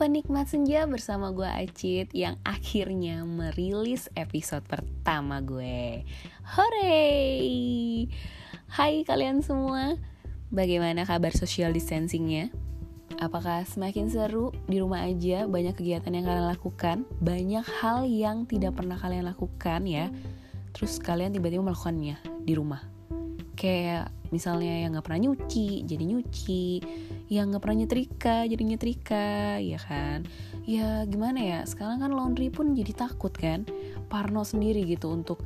penikmat senja bersama gue Acit yang akhirnya merilis episode pertama gue. Hore! Hai kalian semua, bagaimana kabar social distancingnya? Apakah semakin seru di rumah aja? Banyak kegiatan yang kalian lakukan, banyak hal yang tidak pernah kalian lakukan ya. Terus kalian tiba-tiba melakukannya di rumah. Kayak misalnya yang nggak pernah nyuci jadi nyuci yang nggak pernah nyetrika jadi nyetrika ya kan? Ya gimana ya? Sekarang kan laundry pun jadi takut kan? Parno sendiri gitu untuk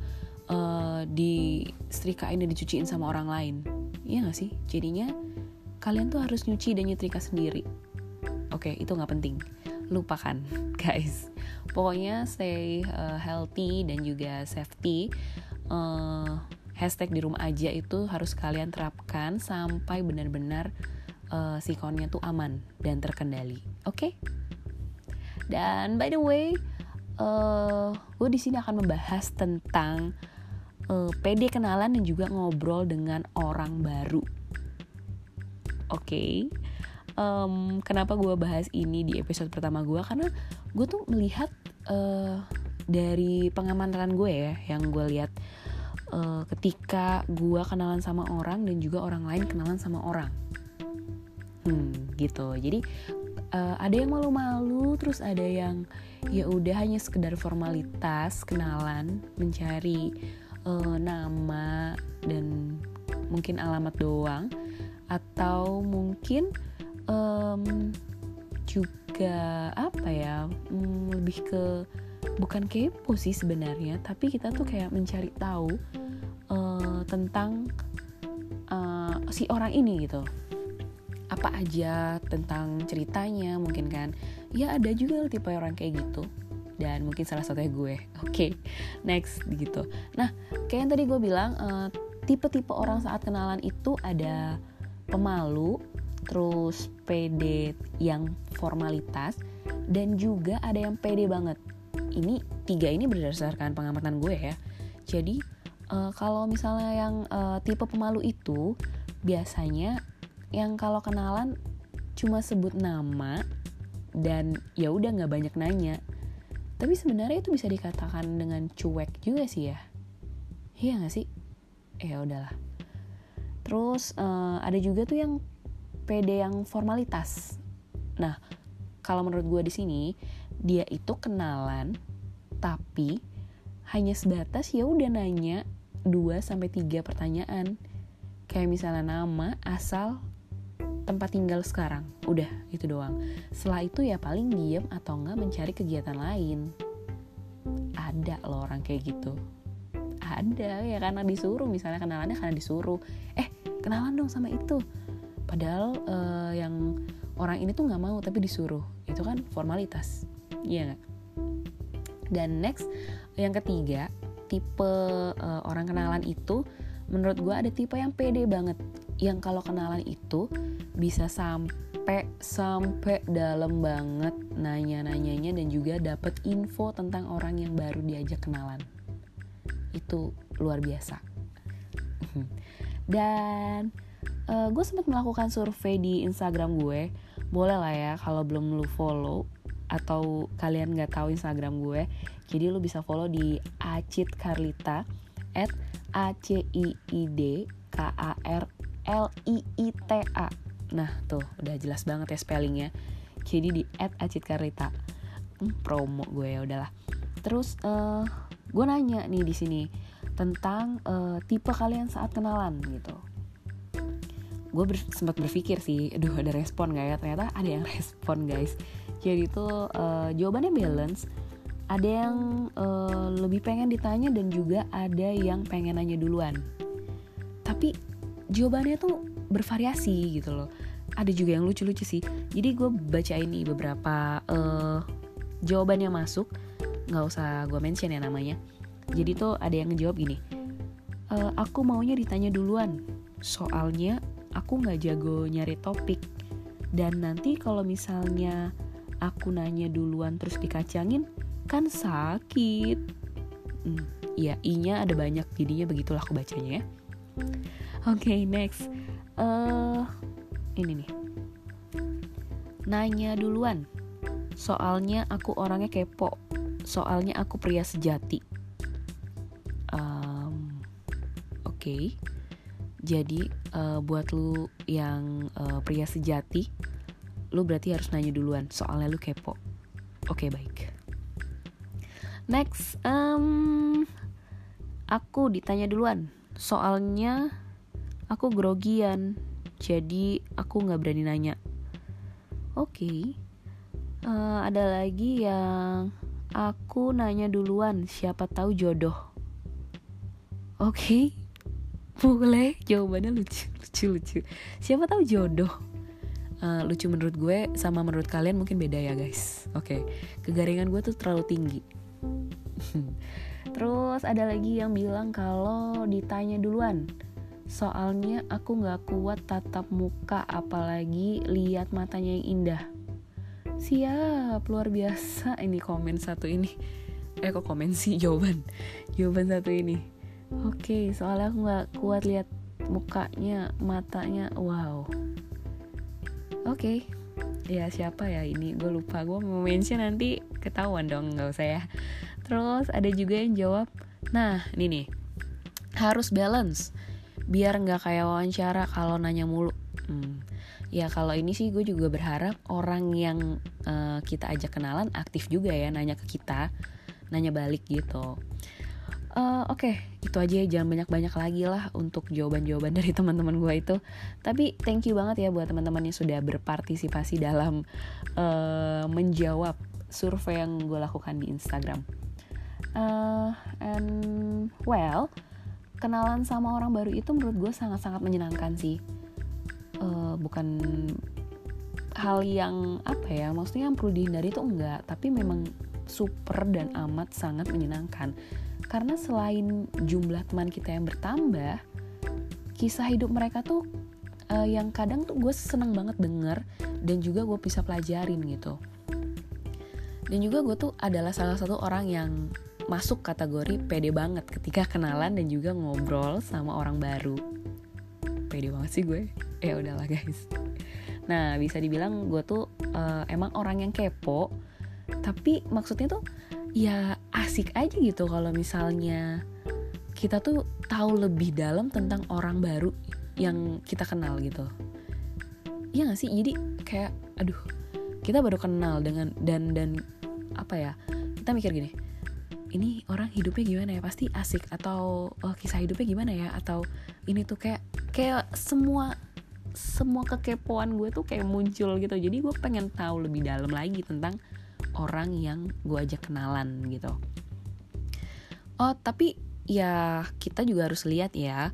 uh, di setrikain dan dicuciin sama orang lain. Iya gak sih? Jadinya kalian tuh harus nyuci dan nyetrika sendiri. Oke itu nggak penting. Lupakan guys. Pokoknya stay uh, healthy dan juga safety. Uh, hashtag di rumah aja itu harus kalian terapkan sampai benar-benar uh, sikonnya tuh aman dan terkendali. Oke? Okay? Dan by the way, uh, gue di sini akan membahas tentang uh, PD kenalan dan juga ngobrol dengan orang baru. Oke. Okay? Um, kenapa gue bahas ini di episode pertama gue? Karena gue tuh melihat uh, dari pengamatan gue ya, yang gue lihat uh, ketika gue kenalan sama orang dan juga orang lain kenalan sama orang hmm gitu. Jadi uh, ada yang malu-malu terus ada yang ya udah hanya sekedar formalitas kenalan mencari uh, nama dan mungkin alamat doang. Atau mungkin um, juga apa ya um, lebih ke bukan kepo sih sebenarnya tapi kita tuh kayak mencari tahu uh, tentang uh, si orang ini gitu apa aja tentang ceritanya mungkin kan. Ya ada juga tipe orang kayak gitu. Dan mungkin salah satunya gue. Oke okay, next gitu. Nah kayak yang tadi gue bilang uh, tipe-tipe orang saat kenalan itu ada pemalu terus pede yang formalitas dan juga ada yang pede banget. Ini tiga ini berdasarkan pengamatan gue ya. Jadi uh, kalau misalnya yang uh, tipe pemalu itu biasanya yang kalau kenalan cuma sebut nama dan ya udah nggak banyak nanya. Tapi sebenarnya itu bisa dikatakan dengan cuek juga sih ya. Iya nggak sih? Ya udahlah. Terus uh, ada juga tuh yang PD yang formalitas. Nah kalau menurut gue di sini dia itu kenalan tapi hanya sebatas ya udah nanya 2 sampai 3 pertanyaan. Kayak misalnya nama, asal, tempat tinggal sekarang. Udah, itu doang. Setelah itu ya paling diem atau enggak mencari kegiatan lain. Ada loh orang kayak gitu. Ada ya karena disuruh misalnya kenalannya karena disuruh. Eh, kenalan dong sama itu. Padahal uh, yang orang ini tuh nggak mau tapi disuruh. Itu kan formalitas. Iya nggak? Dan next, yang ketiga, tipe uh, orang kenalan itu menurut gue ada tipe yang pede banget yang kalau kenalan itu bisa sampai sampai dalam banget nanya-nanyanya dan juga dapat info tentang orang yang baru diajak kenalan. Itu luar biasa. Dan uh, gue sempat melakukan survei di Instagram gue. Boleh lah ya kalau belum lu follow atau kalian nggak tahu Instagram gue jadi lu bisa follow di Acit Carlita at A C I I D K A R L I I T A. Nah tuh udah jelas banget ya spellingnya. Jadi di at Acit Carlita hmm, promo gue ya udahlah. Terus uh, gue nanya nih di sini tentang uh, tipe kalian saat kenalan gitu. Gue ber sempat berpikir sih aduh ada respon gak ya? Ternyata ada yang respon guys. Jadi itu uh, jawabannya balance. Ada yang uh, lebih pengen ditanya dan juga ada yang pengen nanya duluan. Tapi jawabannya tuh bervariasi gitu loh. Ada juga yang lucu-lucu sih. Jadi gue baca ini beberapa uh, jawaban yang masuk. Nggak usah gue mention ya namanya. Jadi tuh ada yang ngejawab gini e, aku maunya ditanya duluan. Soalnya aku nggak jago nyari topik. Dan nanti kalau misalnya aku nanya duluan terus dikacangin kan sakit. Hmm, ya i-nya ada banyak. Jadinya begitulah aku bacanya ya okay, next. Uh, ini nih. Nanya duluan. Soalnya aku orangnya kepo. Soalnya aku pria sejati. Um, oke. Okay. jadi uh, buat lu yang uh, pria sejati lu berarti harus nanya duluan. Soalnya lu kepo. Oke okay, baik. Next um, aku ditanya duluan. Soalnya aku grogian. Jadi aku nggak berani nanya. Oke. Okay. uh, eh, ada lagi yang aku nanya duluan. Siapa tahu jodoh. Oke. Okay. boleh? Jawabannya lucu lucu lucu. Siapa tahu jodoh. Uh, lucu menurut gue sama menurut kalian mungkin beda ya guys. Oke. Okay. kegaringan gue tuh terlalu tinggi. Terus ada lagi yang bilang kalau ditanya duluan Soalnya aku gak kuat tatap muka apalagi lihat matanya yang indah. Siap, luar biasa. Ini komen satu ini. Eh kok komen sih? Jawaban. Jawaban satu ini. Oke, soalnya aku gak kuat lihat mukanya, matanya. Wow. Oke, ya siapa ya ini? Gue lupa. Gue mau mention nanti ketahuan dong nggak usah ya. Terus ada juga yang jawab, nah ini nih, harus balance biar nggak kayak wawancara kalau nanya mulu. Hmm. Ya kalau ini sih gue juga berharap orang yang uh, kita ajak kenalan aktif juga ya nanya ke kita, nanya balik gitu. Uh, Oke, okay, itu aja ya jangan banyak-banyak lagi lah untuk jawaban-jawaban dari teman-teman gue itu. Tapi thank you banget ya buat teman-teman yang sudah berpartisipasi dalam uh, menjawab survei yang gue lakukan di Instagram uh, and well kenalan sama orang baru itu menurut gue sangat-sangat menyenangkan sih. Uh, bukan hal yang apa ya maksudnya yang perlu dihindari itu enggak tapi memang super dan amat sangat menyenangkan. Karena selain jumlah teman kita yang bertambah kisah hidup mereka tuh uh, yang kadang tuh gue seneng banget denger dan juga gue bisa pelajarin gitu. Dan juga gue tuh adalah salah satu orang yang masuk kategori pede banget ketika kenalan dan juga ngobrol sama orang baru. Pede banget sih gue. Ya udahlah guys. Nah bisa dibilang gue tuh uh, emang orang yang kepo. Tapi maksudnya tuh ya asik aja gitu kalau misalnya kita tuh tahu lebih dalam tentang orang baru yang kita kenal gitu. Iya gak sih? Jadi kayak aduh kita baru kenal dengan dan dan apa ya? Kita mikir gini ini orang hidupnya gimana ya? Pasti asik atau oh, kisah hidupnya gimana ya? Atau ini tuh kayak kayak semua semua kekepoan gue tuh kayak muncul gitu. Jadi gue pengen tahu lebih dalam lagi tentang orang yang gue ajak kenalan gitu. Oh tapi ya kita juga harus lihat ya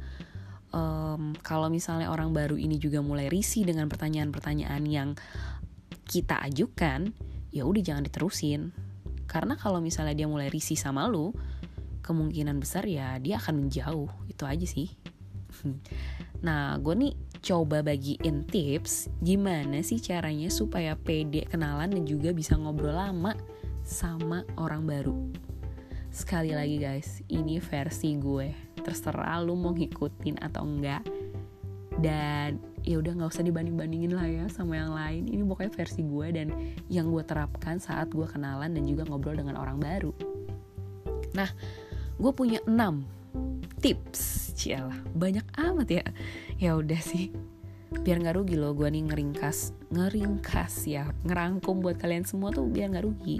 um, kalau misalnya orang baru ini juga mulai risih dengan pertanyaan-pertanyaan yang kita ajukan ya udah jangan diterusin karena kalau misalnya dia mulai risih sama lu, kemungkinan besar ya dia akan menjauh. Itu aja sih. Nah, gue nih coba bagiin tips gimana sih caranya supaya pede kenalan dan juga bisa ngobrol lama sama orang baru. Sekali lagi guys, ini versi gue. Terserah lu mau ngikutin atau enggak. Dan ya udah nggak usah dibanding bandingin lah ya sama yang lain. Ini pokoknya versi gue dan yang gue terapkan saat gue kenalan dan juga ngobrol dengan orang baru. Nah gue punya 6 tips. Cialah banyak amat ya. Ya udah sih. Biar nggak rugi loh gue nih ngeringkas ngeringkas ya. Ngerangkum buat kalian semua tuh biar nggak rugi.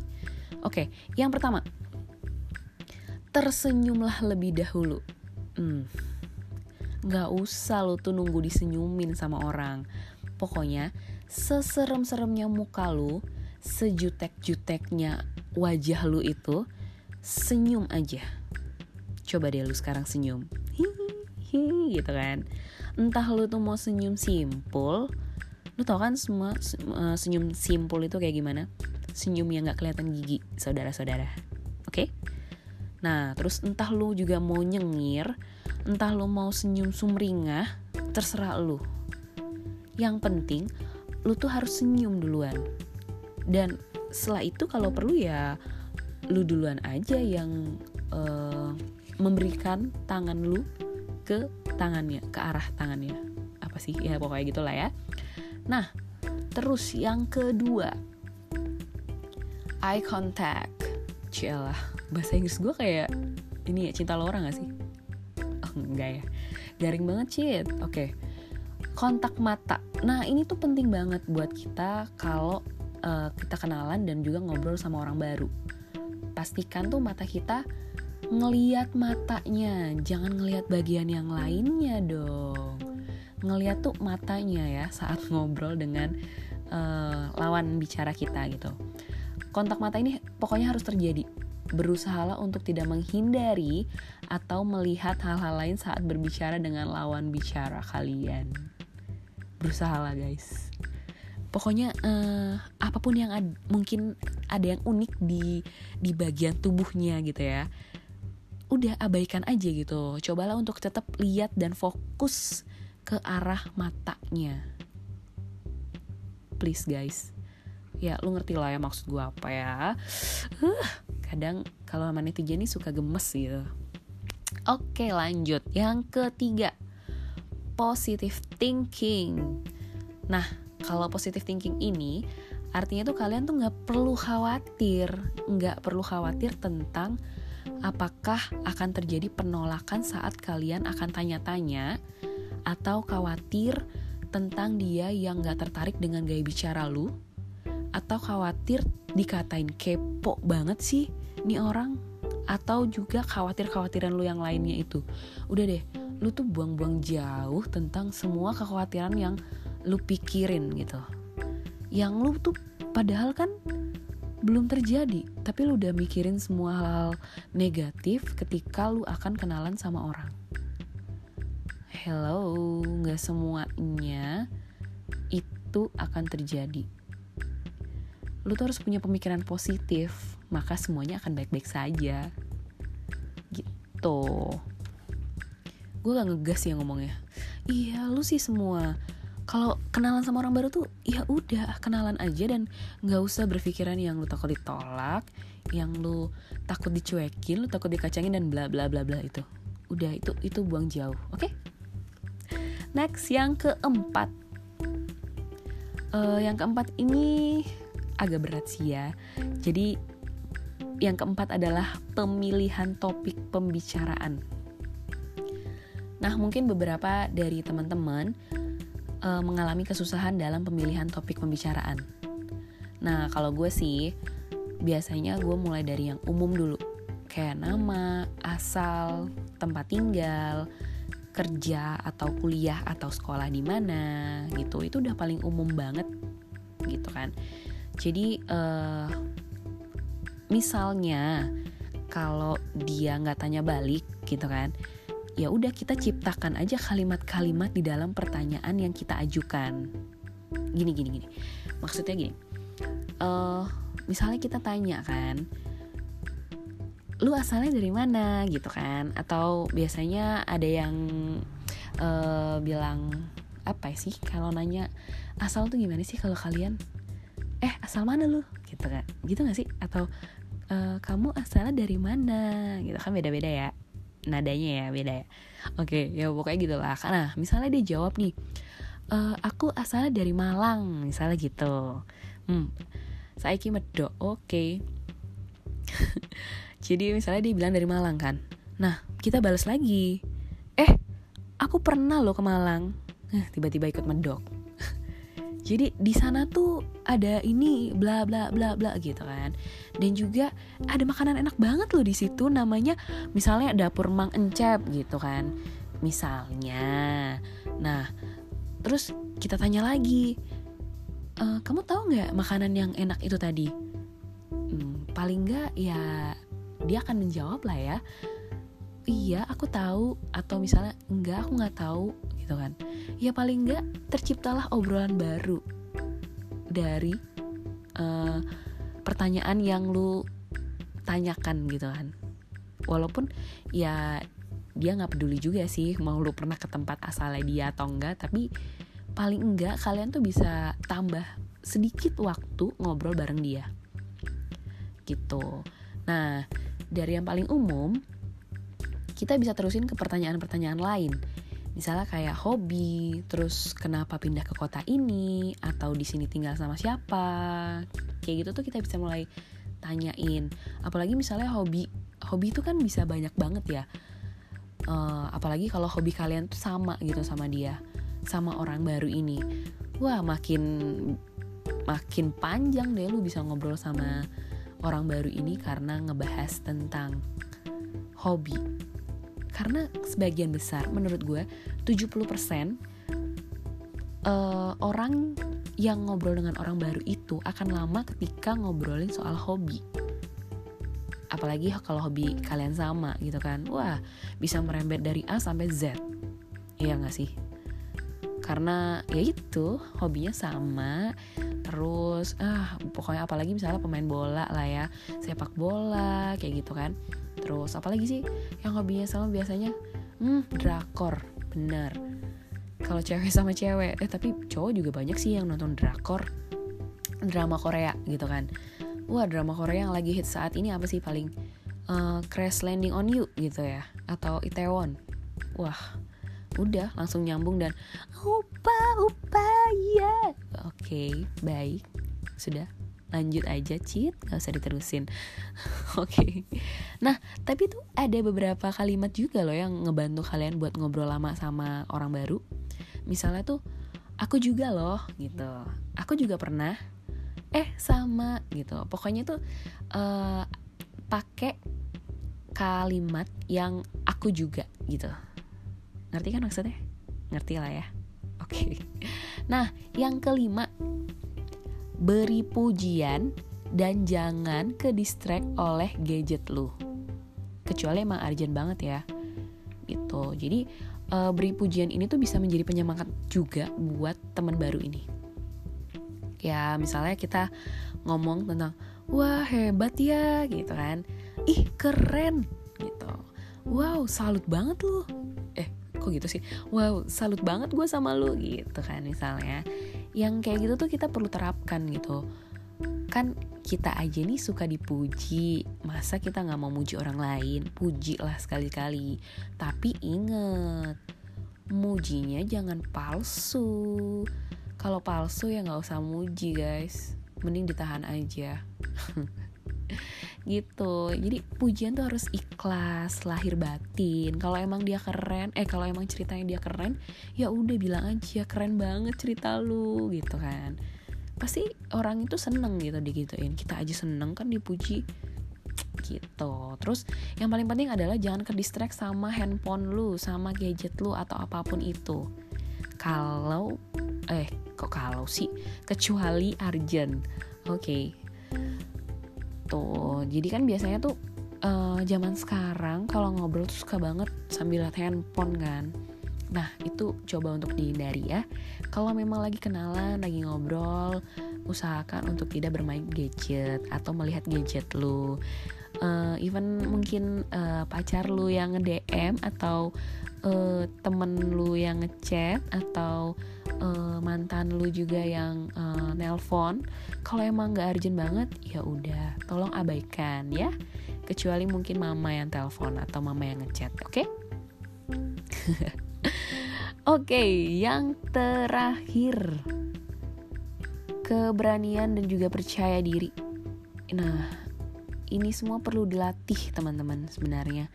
Oke yang pertama. Tersenyumlah lebih dahulu. Hmm Gak usah lo tuh nunggu disenyumin sama orang. Pokoknya seserem-seremnya muka lu, sejutek-juteknya wajah lu itu, senyum aja. Coba deh lu sekarang senyum. Hihihi gitu kan. Entah lu tuh mau senyum simpul, lu tau kan semua uh, senyum simpul itu kayak gimana? Senyum yang gak kelihatan gigi, saudara-saudara. Oke? Okay? Nah, terus entah lu juga mau nyengir, entah lo mau senyum sumringah terserah lu. Yang penting lu tuh harus senyum duluan. Dan setelah itu kalau perlu ya lu duluan aja yang uh, memberikan tangan lu ke tangannya ke arah tangannya. Apa sih? Ya pokoknya gitulah ya. Nah terus yang kedua. Eye contact. Cialah, bahasa Inggris gue kayak ini ya cinta lo orang gak sih? Enggak ya, garing banget cit. Oke, okay. kontak mata. Nah ini tuh penting banget buat kita kalau uh, kita kenalan dan juga ngobrol sama orang baru. Pastikan tuh mata kita ngeliat matanya, jangan ngeliat bagian yang lainnya dong. Ngeliat tuh matanya ya saat ngobrol dengan uh, lawan bicara kita gitu kontak mata ini pokoknya harus terjadi. Berusahalah untuk tidak menghindari atau melihat hal-hal lain saat berbicara dengan lawan bicara kalian. Berusahalah guys. Pokoknya uh, apa pun yang ad, mungkin ada yang unik di di bagian tubuhnya gitu ya. Udah abaikan aja gitu. Cobalah untuk tetap lihat dan fokus ke arah matanya. Please guys ya lu ngerti lah ya maksud gue apa ya. Uh, kadang kalau sama netizen ini suka gemes gitu. Oke lanjut. Yang ketiga positive thinking. Nah kalau positive thinking ini artinya tuh kalian tuh nggak perlu khawatir. Nggak perlu khawatir tentang apakah akan terjadi penolakan saat kalian akan tanya-tanya atau khawatir tentang dia yang nggak tertarik dengan gaya bicara lu atau khawatir dikatain kepo banget sih nih orang? Atau juga khawatir-khawatiran lu yang lainnya itu? Udah deh lu tuh buang-buang jauh tentang semua kekhawatiran yang lu pikirin gitu. Yang lu tuh padahal kan belum terjadi tapi lu udah mikirin semua hal, -hal negatif ketika lu akan kenalan sama orang. Hello nggak semuanya itu akan terjadi lu tuh harus punya pemikiran positif maka semuanya akan baik-baik saja. Gitu. Gue gak ngegas ya ngomongnya. Iya lu sih semua. Kalau kenalan sama orang baru tuh ya udah kenalan aja dan nggak usah berpikiran yang lu takut ditolak yang lu takut dicuekin lu takut dikacangin dan bla bla bla bla itu. Udah itu itu buang jauh oke? Okay? next yang keempat. Uh, yang keempat ini agak berat sih ya. Jadi yang keempat adalah pemilihan topik pembicaraan. Nah, mungkin beberapa dari teman-teman e, mengalami kesusahan dalam pemilihan topik pembicaraan. Nah, kalau gue sih biasanya gue mulai dari yang umum dulu, kayak nama, asal, tempat tinggal, kerja atau kuliah atau sekolah di mana gitu. Itu udah paling umum banget gitu kan jadi uh, misalnya kalau dia nggak tanya balik gitu kan ya udah kita ciptakan aja kalimat-kalimat di dalam pertanyaan yang kita ajukan. Gini gini gini. Maksudnya gini uh, misalnya kita tanya kan lu asalnya dari mana? gitu kan. Atau biasanya ada yang uh, bilang apa sih kalau nanya asal tuh gimana sih kalau kalian eh asal mana lu? Gitu kan. Gitu gak sih? Atau e, kamu asalnya dari mana? Gitu kan beda-beda ya. Nadanya ya beda ya. Oke ya pokoknya gitulah karena misalnya dia jawab nih e, aku asalnya dari Malang misalnya gitu. Hmm. Saya medok oke. Okay. jadi misalnya dia bilang dari Malang kan nah kita balas lagi. Eh aku pernah loh ke Malang. Nah tiba-tiba ikut medok jadi di sana tuh ada ini bla bla bla bla gitu kan. Dan juga ada makanan enak banget loh di situ namanya misalnya dapur Mang Encep gitu kan. Misalnya. Nah terus kita tanya lagi e, kamu tahu nggak makanan yang enak itu tadi? Hmm, paling nggak ya dia akan menjawab lah ya. Iya aku tahu. Atau misalnya enggak aku nggak tahu gitu kan. Ya paling enggak terciptalah obrolan baru dari uh, pertanyaan yang lu tanyakan gitu kan. Walaupun ya dia nggak peduli juga sih mau lu pernah ke tempat asalnya dia atau enggak tapi paling enggak kalian tuh bisa tambah sedikit waktu ngobrol bareng dia. Gitu. Nah dari yang paling umum kita bisa terusin ke pertanyaan-pertanyaan lain misalnya kayak hobi, terus kenapa pindah ke kota ini, atau di sini tinggal sama siapa, kayak gitu tuh kita bisa mulai tanyain. Apalagi misalnya hobi hobi itu kan bisa banyak banget ya. Uh, apalagi kalau hobi kalian tuh sama gitu sama dia sama orang baru ini. Wah makin makin panjang deh lu bisa ngobrol sama orang baru ini karena ngebahas tentang hobi karena sebagian besar menurut gue 70% uh, orang yang ngobrol dengan orang baru itu akan lama ketika ngobrolin soal hobi. Apalagi kalau hobi kalian sama gitu kan. Wah bisa merembet dari A sampai Z. Iya gak sih? Karena ya itu hobinya sama terus ah pokoknya apalagi misalnya pemain bola lah ya sepak bola kayak gitu kan. Terus apalagi sih yang hobinya sama biasanya? Hmm drakor bener. Kalau cewek sama cewek eh tapi cowok juga banyak sih yang nonton drakor drama Korea gitu kan. Wah drama Korea yang lagi hit saat ini apa sih paling? Uh, Crash Landing on You gitu ya atau Itaewon. Wah udah langsung nyambung dan upa upa ya oke okay, baik. Sudah. Lanjut aja cheat gak usah diterusin. Oke. Okay. nah tapi tuh ada beberapa kalimat juga loh yang ngebantu kalian buat ngobrol lama sama orang baru. Misalnya tuh aku juga loh gitu. Aku juga pernah. Eh sama gitu. Pokoknya tuh uh, pakai kalimat yang aku juga gitu. Ngerti kan maksudnya? Ngerti lah ya oke. Nah yang kelima beri pujian dan jangan ke distract oleh gadget lu. Kecuali emang urgent banget ya. Gitu. Jadi uh, beri pujian ini tuh bisa menjadi penyemangat juga buat teman baru ini. Ya misalnya kita ngomong tentang wah hebat ya gitu kan, ih keren gitu, wow salut banget lu, kok gitu sih, wow salut banget gue sama lu gitu kan misalnya, yang kayak gitu tuh kita perlu terapkan gitu. Kan kita aja nih suka dipuji masa kita nggak mau muji orang lain? Puji lah sekali-kali. Tapi inget mujinya jangan palsu. Kalau palsu ya nggak usah muji guys. Mending ditahan aja gitu. Jadi pujian tuh harus ikhlas lahir batin. Kalau emang dia keren eh kalau emang ceritanya dia keren ya udah bilang aja keren banget cerita lu gitu kan. Pasti orang itu seneng gitu digituin. Kita aja seneng kan dipuji gitu. Terus yang paling penting adalah jangan ke distract sama handphone lu sama gadget lu atau apa pun itu. Kalau eh kok kalau sih? Kecuali urgent oke. okay. Tuh jadi kan biasanya tuh uh, zaman sekarang kalau ngobrol tuh suka banget sambil lihat handphone kan Nah, itu coba untuk dihindari ya. Kalau memang lagi kenalan, lagi ngobrol, usahakan untuk tidak bermain gadget atau melihat gadget lu. Uh, even mungkin uh, pacar lu yang nge-DM atau uh, temen lu yang ngechat atau uh, mantan lu juga yang uh, nelpon kalau emang gak urgent banget ya udah tolong abaikan ya kecuali mungkin mama yang telepon atau mama yang ngechat oke okay? Oke, okay, yang terakhir keberanian dan juga percaya diri. Nah, ini semua perlu dilatih teman-teman sebenarnya.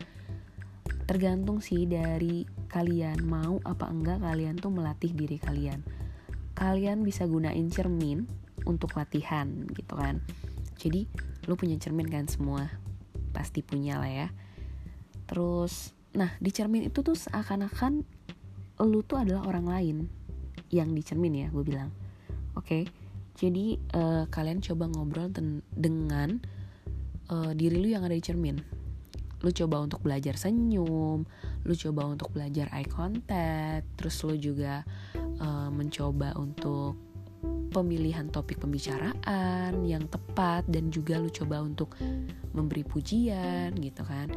Tergantung sih dari kalian mau apa enggak kalian tuh melatih diri kalian. Kalian bisa gunain cermin untuk latihan gitu kan. Jadi lu punya cermin kan semua, pasti punya lah ya. Terus, nah di cermin itu tuh seakan-akan lu tuh adalah orang lain yang dicermin ya gue bilang oke okay? jadi uh, kalian coba ngobrol dengan uh, diri lu yang ada di cermin lu coba untuk belajar senyum lu coba untuk belajar eye contact terus lu juga uh, mencoba untuk pemilihan topik pembicaraan yang tepat dan juga lu coba untuk memberi pujian gitu kan.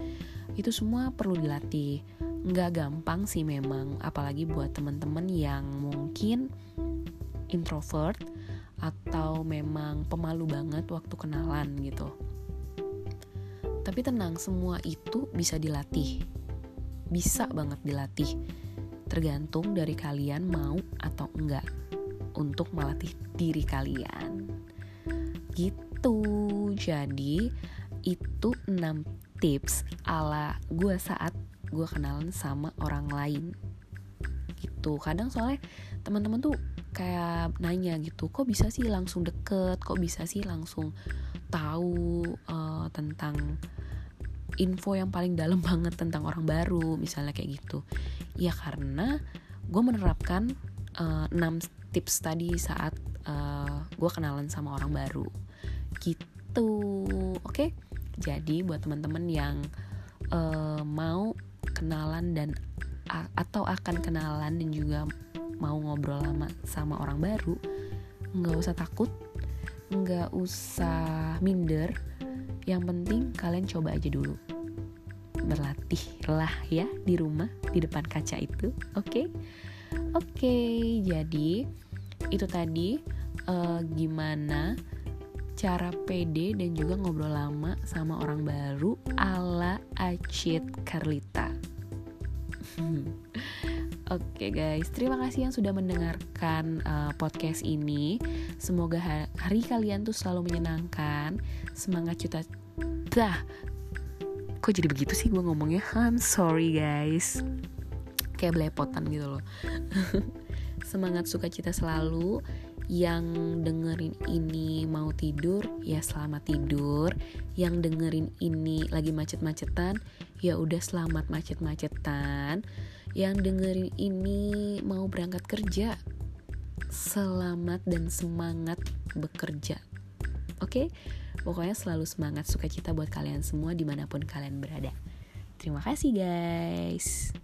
Itu semua perlu dilatih. Nggak gampang sih memang apalagi buat teman-teman yang mungkin introvert atau memang pemalu banget waktu kenalan gitu. Tapi tenang semua itu bisa dilatih bisa banget dilatih. Tergantung dari kalian mau atau enggak untuk melatih diri kalian. Gitu. Jadi itu 6 tips ala gue saat gue kenalan sama orang lain. Gitu. Kadang soalnya teman-teman tuh kayak nanya gitu kok bisa sih langsung deket? Kok bisa sih langsung tahu uh, tentang info yang paling dalam banget tentang orang baru misalnya kayak gitu. Ya karena gue menerapkan uh, 6 tips tadi saat uh, gue kenalan sama orang baru. Gitu. Oke? Okay? jadi buat teman-teman yang uh, mau kenalan dan atau akan kenalan dan juga mau ngobrol lama sama orang baru nggak usah takut nggak usah minder yang penting kalian coba aja dulu berlatih lah ya di rumah di depan kaca itu oke okay? oke okay, jadi itu tadi uh, gimana cara pede dan juga ngobrol lama sama orang baru ala Acit Carlita Oke okay guys, terima kasih yang sudah mendengarkan uh, podcast ini. Semoga hari kalian tuh selalu menyenangkan. Semangat cita dah. Kok jadi begitu sih gue ngomongnya? I'm sorry guys. Kayak belepotan gitu loh. Semangat sukacita selalu. Yang dengerin ini mau tidur, ya selamat tidur. Yang dengerin ini lagi macet-macetan, ya udah selamat macet-macetan yang dengerin ini mau berangkat kerja selamat dan semangat bekerja oke okay? Pokoknya selalu semangat sukacita buat kalian semua di mana pun kalian berada. Terima kasih guys